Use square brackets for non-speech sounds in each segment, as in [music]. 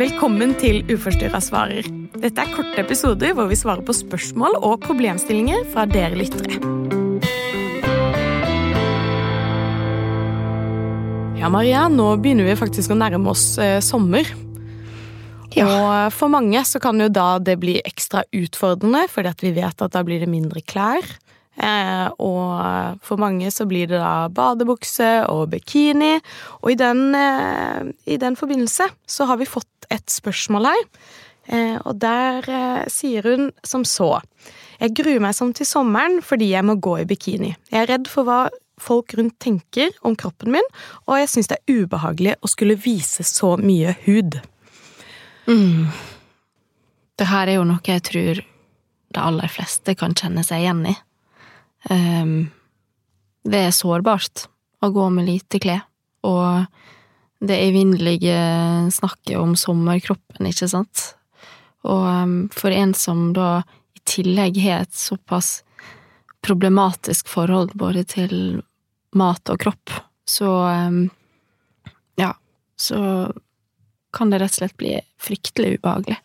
Velkommen til Uforstyrra svarer. Dette er korte episoder hvor vi svarer på spørsmål og problemstillinger fra dere lyttere. Ja, Maria, nå begynner vi faktisk å nærme oss eh, sommer. Ja. Og for mange så kan jo da det bli ekstra utfordrende, fordi at vi vet at da blir det mindre klær. Eh, og for mange så blir det da badebukse og bikini. Og i den, eh, i den forbindelse så har vi fått et spørsmål her. Eh, og der sier hun som så. Jeg gruer meg sånn til sommeren fordi jeg må gå i bikini. Jeg er redd for hva folk rundt tenker om kroppen min, og jeg syns det er ubehagelig å skulle vise så mye hud. Det her er jo noe jeg tror de aller fleste kan kjenne seg igjen i. Ehm, det er sårbart å gå med lite klær, og det evinnelige snakket om sommerkroppen, ikke sant? Og um, for en som da i tillegg har et såpass problematisk forhold både til mat og kropp, så um, ja, så kan det rett og slett bli fryktelig ubehagelig.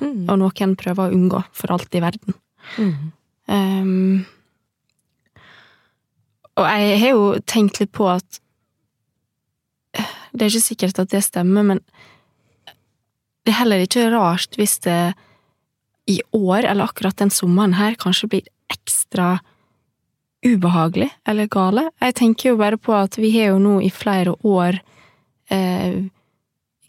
Mm. Og noen prøver å unngå for alt i verden. Mm. Ehm, og jeg har jo tenkt litt på at Det er ikke sikkert at det stemmer, men det er heller ikke rart hvis det i år, eller akkurat den sommeren her, kanskje blir ekstra ubehagelig eller gale. Jeg tenker jo bare på at vi har jo nå i flere år eh,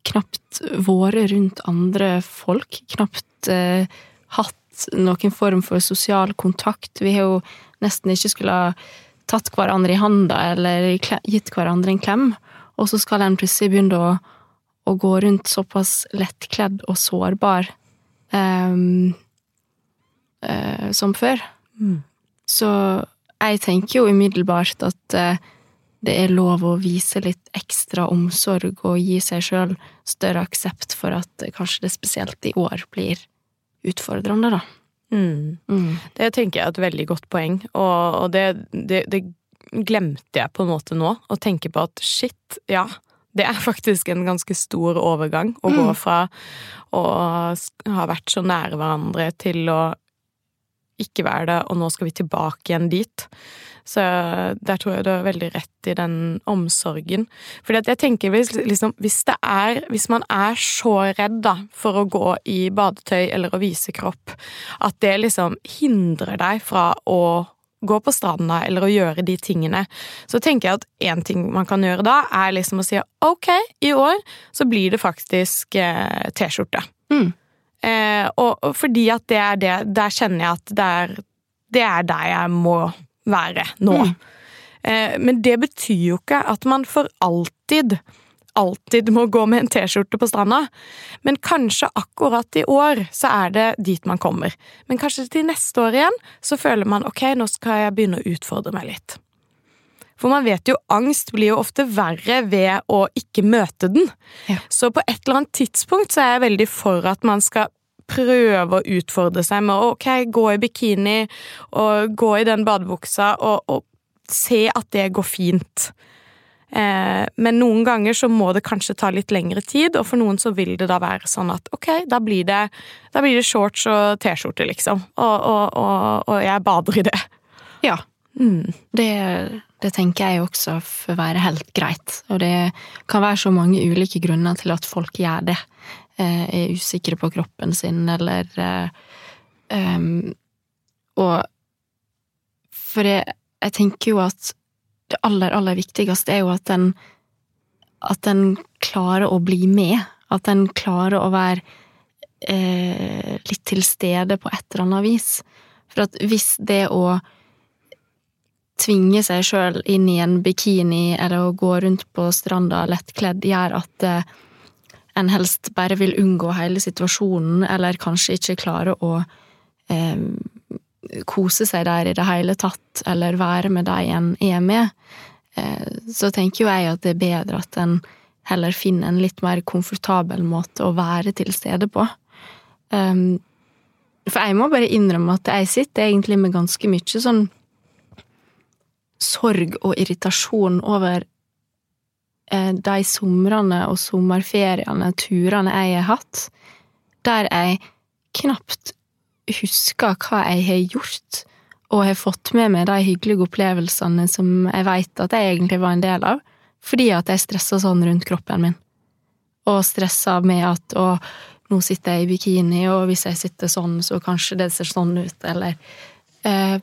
knapt vært rundt andre folk, knapt eh, hatt noen form for sosial kontakt. Vi har jo nesten ikke skulle ha tatt hverandre i handa eller gitt hverandre en klem, og så skal en plutselig begynne å, å gå rundt såpass lettkledd og sårbar um, uh, som før. Mm. Så jeg tenker jo umiddelbart at eh, det er lov å vise litt ekstra omsorg og gi seg sjøl større aksept for at eh, kanskje det spesielt i år blir utfordrende, da. Mm. Mm. Det tenker jeg er et veldig godt poeng, og, og det, det, det glemte jeg på en måte nå, å tenke på at shit, ja, det er faktisk en ganske stor overgang å gå Mm. fra å ha vært så nære hverandre til å ikke være det, og nå skal vi tilbake igjen dit. Så der tror jeg du har veldig rett i den omsorgen. Fordi at jeg tenker hvis, liksom, hvis det er Hvis man er så redd da, for å gå i badetøy eller å vise kropp, at det liksom hindrer deg fra å gå på stranda eller å gjøre de tingene, så tenker jeg at én ting man kan gjøre da, er liksom å si ok, i år så blir det faktisk eh, T-skjorte. Mm. Eh, og, og fordi at det er det Der kjenner jeg at det er, det er der jeg må være nå. Mm. Eh, men det betyr jo ikke at man for alltid alltid må gå med en T-skjorte på stranda. Men kanskje akkurat i år så er det dit man kommer. Men kanskje til neste år igjen så føler man ok, nå skal jeg begynne å utfordre meg litt. For man vet jo, angst blir jo ofte verre ved å ikke møte den. Ja. Så på et eller annet tidspunkt så er jeg veldig for at man skal prøve å utfordre seg med ok, gå i bikini og gå i den badebuksa og, og se at det går fint. Eh, men noen ganger så må det kanskje ta litt lengre tid, og for noen så vil det da være sånn at ok, da blir det, da blir det shorts og T-skjorte, liksom. Og, og, og, og jeg bader i det. Ja, Mm. det, det tenker jeg også får være helt greit. Og det kan være så mange ulike grunner til at folk gjør det. Eh, er usikre på kroppen sin, eller em, Og For jeg, jeg tenker jo at det aller, aller viktigste er jo at den At den klarer å bli med. At den klarer å være eh, litt til stede på et eller annet vis. For at hvis det å tvinge seg sjøl inn i en bikini eller å gå rundt på stranda lettkledd gjør at eh, en helst bare vil unngå hele situasjonen, eller kanskje ikke klare å eh, kose seg der i det hele tatt, eller være med de en er med, eh, så tenker jo jeg at det er bedre at en heller finner en litt mer komfortabel måte å være til stede på. Um, for jeg må bare innrømme at jeg sitter egentlig med ganske mye sånn sorg og irritasjon over eh, de somrene og sommerferiene, turene jeg har hatt, der jeg knapt husker hva jeg har gjort, og har fått med meg de hyggelige opplevelsene som jeg veit at jeg egentlig var en del av, fordi at jeg stressa sånn rundt kroppen min. Og stressa med at å, nå sitter jeg i bikini, og hvis jeg sitter sånn, så kanskje det ser sånn ut, eller eh,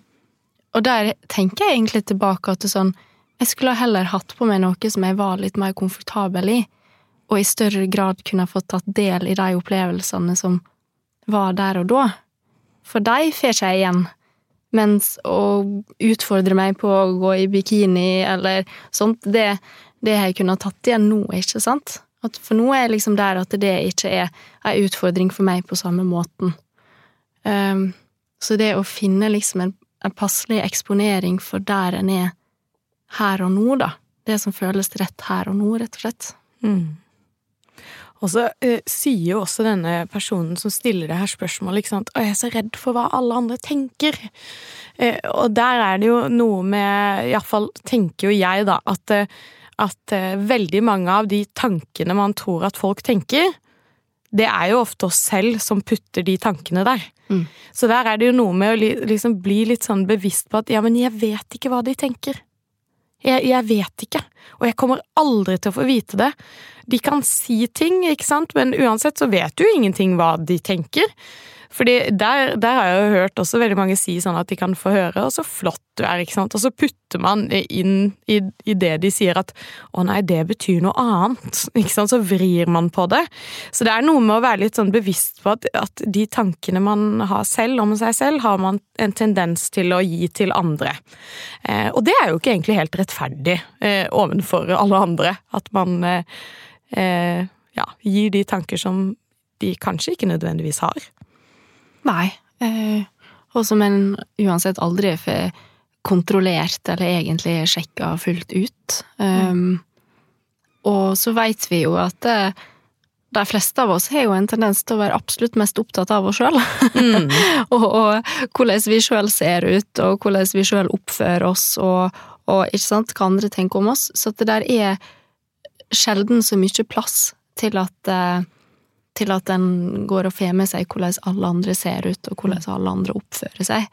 Og der tenker jeg egentlig tilbake det sånn Jeg skulle heller hatt på meg noe som jeg var litt mer komfortabel i, og i større grad kunne fått tatt del i de opplevelsene som var der og da. For de får jeg igjen. Mens å utfordre meg på å gå i bikini eller sånt, det, det har jeg kunnet tatt igjen nå, ikke sant? At for nå er jeg liksom der at det ikke er ei utfordring for meg på samme måten. Um, så det å finne liksom en, en passelig eksponering for der en er her og nå, da. Det som føles rett her og nå, rett og slett. Mm. Og så eh, sier jo også denne personen som stiller det her spørsmålet, ikke sant, og jeg er så redd for hva alle andre tenker. Eh, og der er det jo noe med, iallfall tenker jo jeg, da, at, at at veldig mange av de tankene man tror at folk tenker, det er jo ofte oss selv som putter de tankene der. Mm. Så der er det jo noe med å liksom bli litt sånn bevisst på at ja, men jeg vet ikke hva de tenker. Jeg, jeg, vet ikke, og jeg kommer aldri til å få vite det. De kan si ting, ikke sant, men uansett så vet du ingenting hva de tenker. Fordi der, der, har jeg jo hørt også veldig mange si sånn at de kan få høre og så flott du er', ikke sant, og så putter man inn i, i det de sier at 'å nei, det betyr noe annet', [laughs] ikke sant, så vrir man på det. Så det er noe med å være litt sånn bevisst på at, at de tankene man har selv om seg selv, har man en tendens til å gi til andre. Eh, og det er jo ikke egentlig helt rettferdig eh, overfor alle andre, at man eh, eh ja, gir de tanker som de kanskje ikke nødvendigvis har. Nei. Eh, og som en uansett aldri får kontrollert eller egentlig sjekka fullt ut. Um, og så veit vi jo at det de fleste av oss har jo en tendens til å være absolutt mest opptatt av oss sjøl. Mm. [laughs] og, og, hvordan vi sjøl ser ut, og hvordan vi sjøl oppfører oss, og, og, ikke sant, hva andre tenker om oss. Så det der er sjelden så mye plass til at til at en går og får med seg hvordan alle andre ser ut, og hvordan alle andre oppfører seg.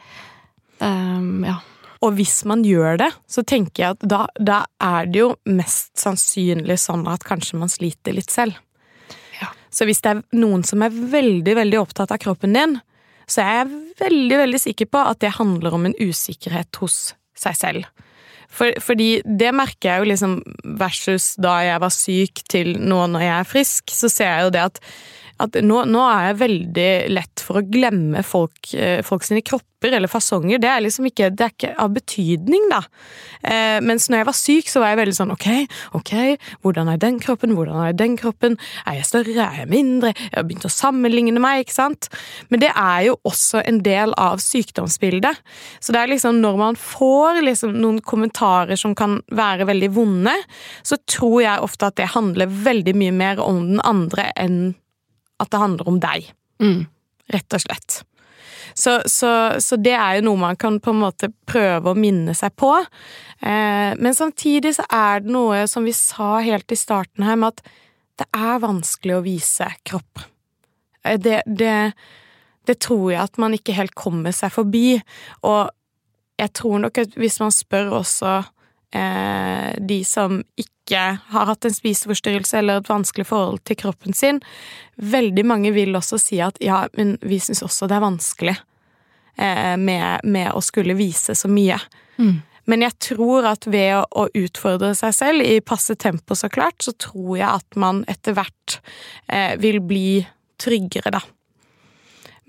Um, ja. Og hvis man gjør det, så tenker jeg at da, da, er det jo mest sannsynlig sånn at kanskje man sliter litt selv. Ja. Så hvis det er noen som er veldig, veldig opptatt av kroppen din, så er jeg veldig, veldig sikker på at det handler om en usikkerhet hos seg selv. For, fordi det merker jeg jo liksom versus da jeg var syk til nå når jeg er frisk, så ser jeg jo det at at nå, nå, er jeg veldig lett for å glemme folk, eh, folk sine kropper eller fasonger. Det er liksom ikke, det er ikke av betydning, da. Eh, mens når jeg var syk, så var jeg veldig sånn ok, ok, hvordan er den kroppen, hvordan er den kroppen, er jeg større, er jeg mindre, jeg har begynt å sammenligne meg, ikke sant. Men det er jo også en del av sykdomsbildet. Så det er liksom når man får liksom noen kommentarer som kan være veldig vonde, så tror jeg ofte at det handler veldig mye mer om den andre enn at det handler om deg. Mm. Rett og slett. Så, så, så, det er jo noe man kan på en måte prøve å minne seg på. Eh, men samtidig så er det noe som vi sa helt i starten her, med at det er vanskelig å vise kropp. Eh, det, det, det tror jeg at man ikke helt kommer seg forbi. Og jeg tror nok at hvis man spør også eh, de som ikke har hatt en spiseforstyrrelse eller et vanskelig forhold til kroppen sin, veldig mange vil også si at ja, men vi syns også det er vanskelig eh, med, med, å skulle vise så mye. Mm. Men jeg tror at ved å, å, utfordre seg selv i passe tempo, så klart, så tror jeg at man etter hvert eh, vil bli tryggere, da.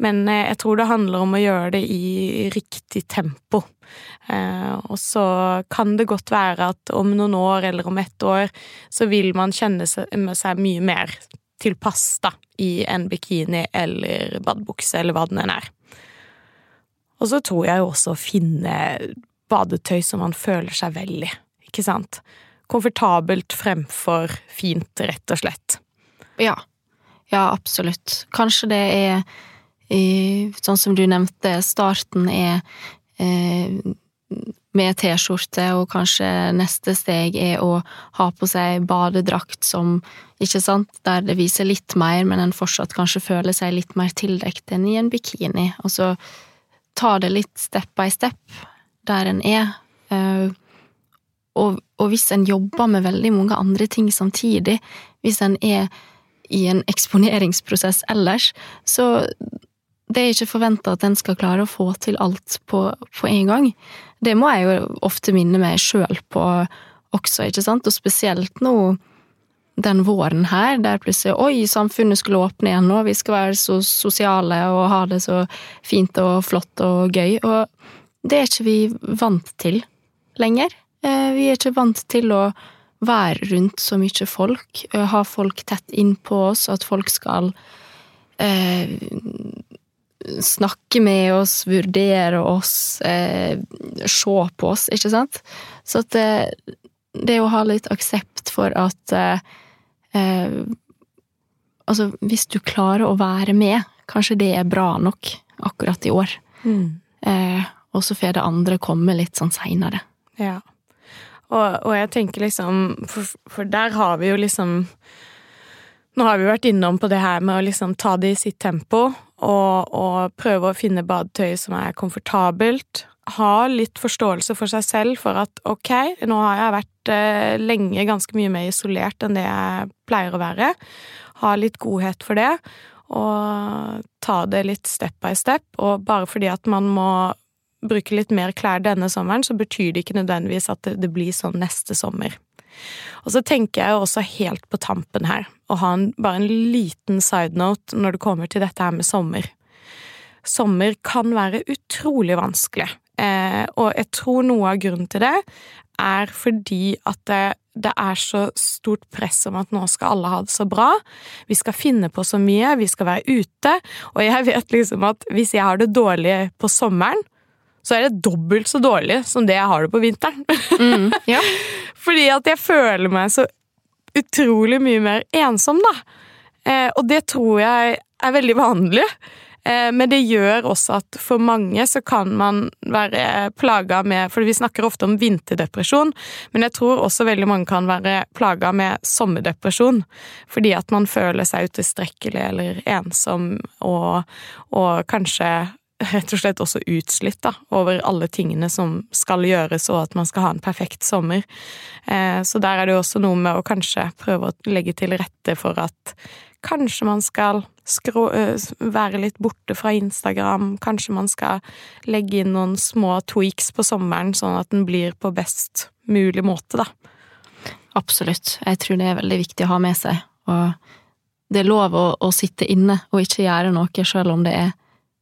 Men eh, jeg tror det handler om å gjøre det i riktig tempo. Eh, og så kan det godt være at om noen år eller om ett år så vil man kjenne seg mye mer tilpass da, i en bikini eller badebukse eller hva den enn er. Og så tror jeg jo også å finne badetøy som man føler seg vel i, ikke sant? Komfortabelt fremfor fint, rett og slett. Ja. Ja, absolutt. Kanskje det er sånn som du nevnte, starten er eh, med T-skjorte, og kanskje neste steg er å ha på seg badedrakt som, ikke sant, der det viser litt mer, men en fortsatt kanskje føler seg litt mer tildekt enn i en bikini. Og så ta det litt step by step der en er. Eh, og, og hvis en jobber med veldig mange andre ting samtidig, hvis en er i en eksponeringsprosess ellers, så det er ikke forventa at en skal klare å få til alt på, på en gang. Det må jeg jo ofte minne meg sjøl på også, ikke sant, og spesielt nå den våren her, der plutselig oi, samfunnet skulle åpne igjen nå, vi skal være så sosiale og ha det så fint og flott og gøy, og det er ikke vi vant til lenger. Eh, vi er ikke vant til å være rundt så mye folk, eh, ha folk tett innpå oss, at folk skal eh, snakke med oss, vurdere oss, eh, se på oss, ikke sant? Så at det, eh, det å ha litt aksept for at eh, eh, Altså, hvis du klarer å være med, kanskje det er bra nok akkurat i år. Mm. Eh, og så får det andre komme litt sånn seinere. Ja. Og, og, jeg tenker liksom for, for der har vi jo liksom nå har vi vært innom på det her med å liksom ta det i sitt tempo, og, og prøve å finne badetøy som er komfortabelt. Ha litt forståelse for seg selv for at ok, nå har jeg vært eh, lenge ganske mye mer isolert enn det jeg pleier å være. Ha litt godhet for det, og ta det litt step by step. Og bare fordi at man må bruke litt mer klær denne sommeren, så betyr det ikke nødvendigvis at det, det blir sånn neste sommer. Og så tenker jeg også helt på tampen her, å ha en, bare en liten side note når det kommer til dette her med sommer. Sommer kan være utrolig vanskelig, eh, og jeg tror noe av grunnen til det er fordi at det, det, er så stort press om at nå skal alle ha det så bra. Vi skal finne på så mye, vi skal være ute. Og jeg vet liksom at hvis jeg har det dårlig på sommeren, så er det dobbelt så dårlig som det jeg har det på vinteren. Mm, ja. [laughs] Fordi at jeg føler meg så utrolig mye mer ensom, da. Eh, og det tror jeg er veldig vanlig. Eh, men det gjør også at for mange så kan man være plaga med For vi snakker ofte om vinterdepresjon, men jeg tror også veldig mange kan være plaga med sommerdepresjon. Fordi at man føler seg utilstrekkelig eller ensom og, og kanskje rett og slett også utslitt da, over alle tingene som skal gjøres, og at man skal ha en perfekt sommer. Eh, så der er det jo også noe med å kanskje prøve å legge til rette for at kanskje man skal skrå, eh, være litt borte fra Instagram, kanskje man skal legge inn noen små tweaks på sommeren, sånn at den blir på best mulig måte, da. Absolutt. Jeg tror det er veldig viktig å ha med seg. Og det er lov å, å sitte inne og ikke gjøre noe, selv om det er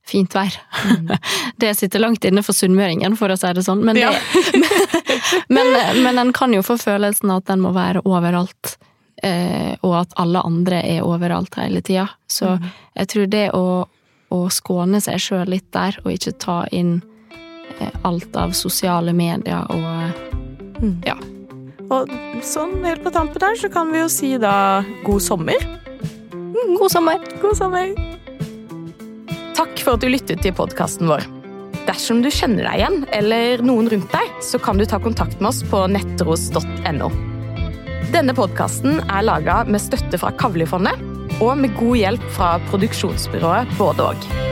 fint vær. Mm. [laughs] Det sitter langt inne for sunnmøringen, for å si det sånn. Men, det, ja. [laughs] men, men en kan jo få følelsen av at den må være overalt. Eh, og at alle andre er overalt hele tida. Så mm. jeg tror det å, å skåne seg sjøl litt der, og ikke ta inn eh, alt av sosiale medier og mm. ja. Og sånn helt på tampen der, så kan vi jo si da god sommer. God sommer. God sommer. Takk for at du lyttet til podkasten vår. Dersom du kjenner deg igjen, eller noen rundt deg, så kan du ta kontakt med oss på nettros.no. Denne podkasten er laga med støtte fra Kavlifondet og med god hjelp fra produksjonsbyrået Både og.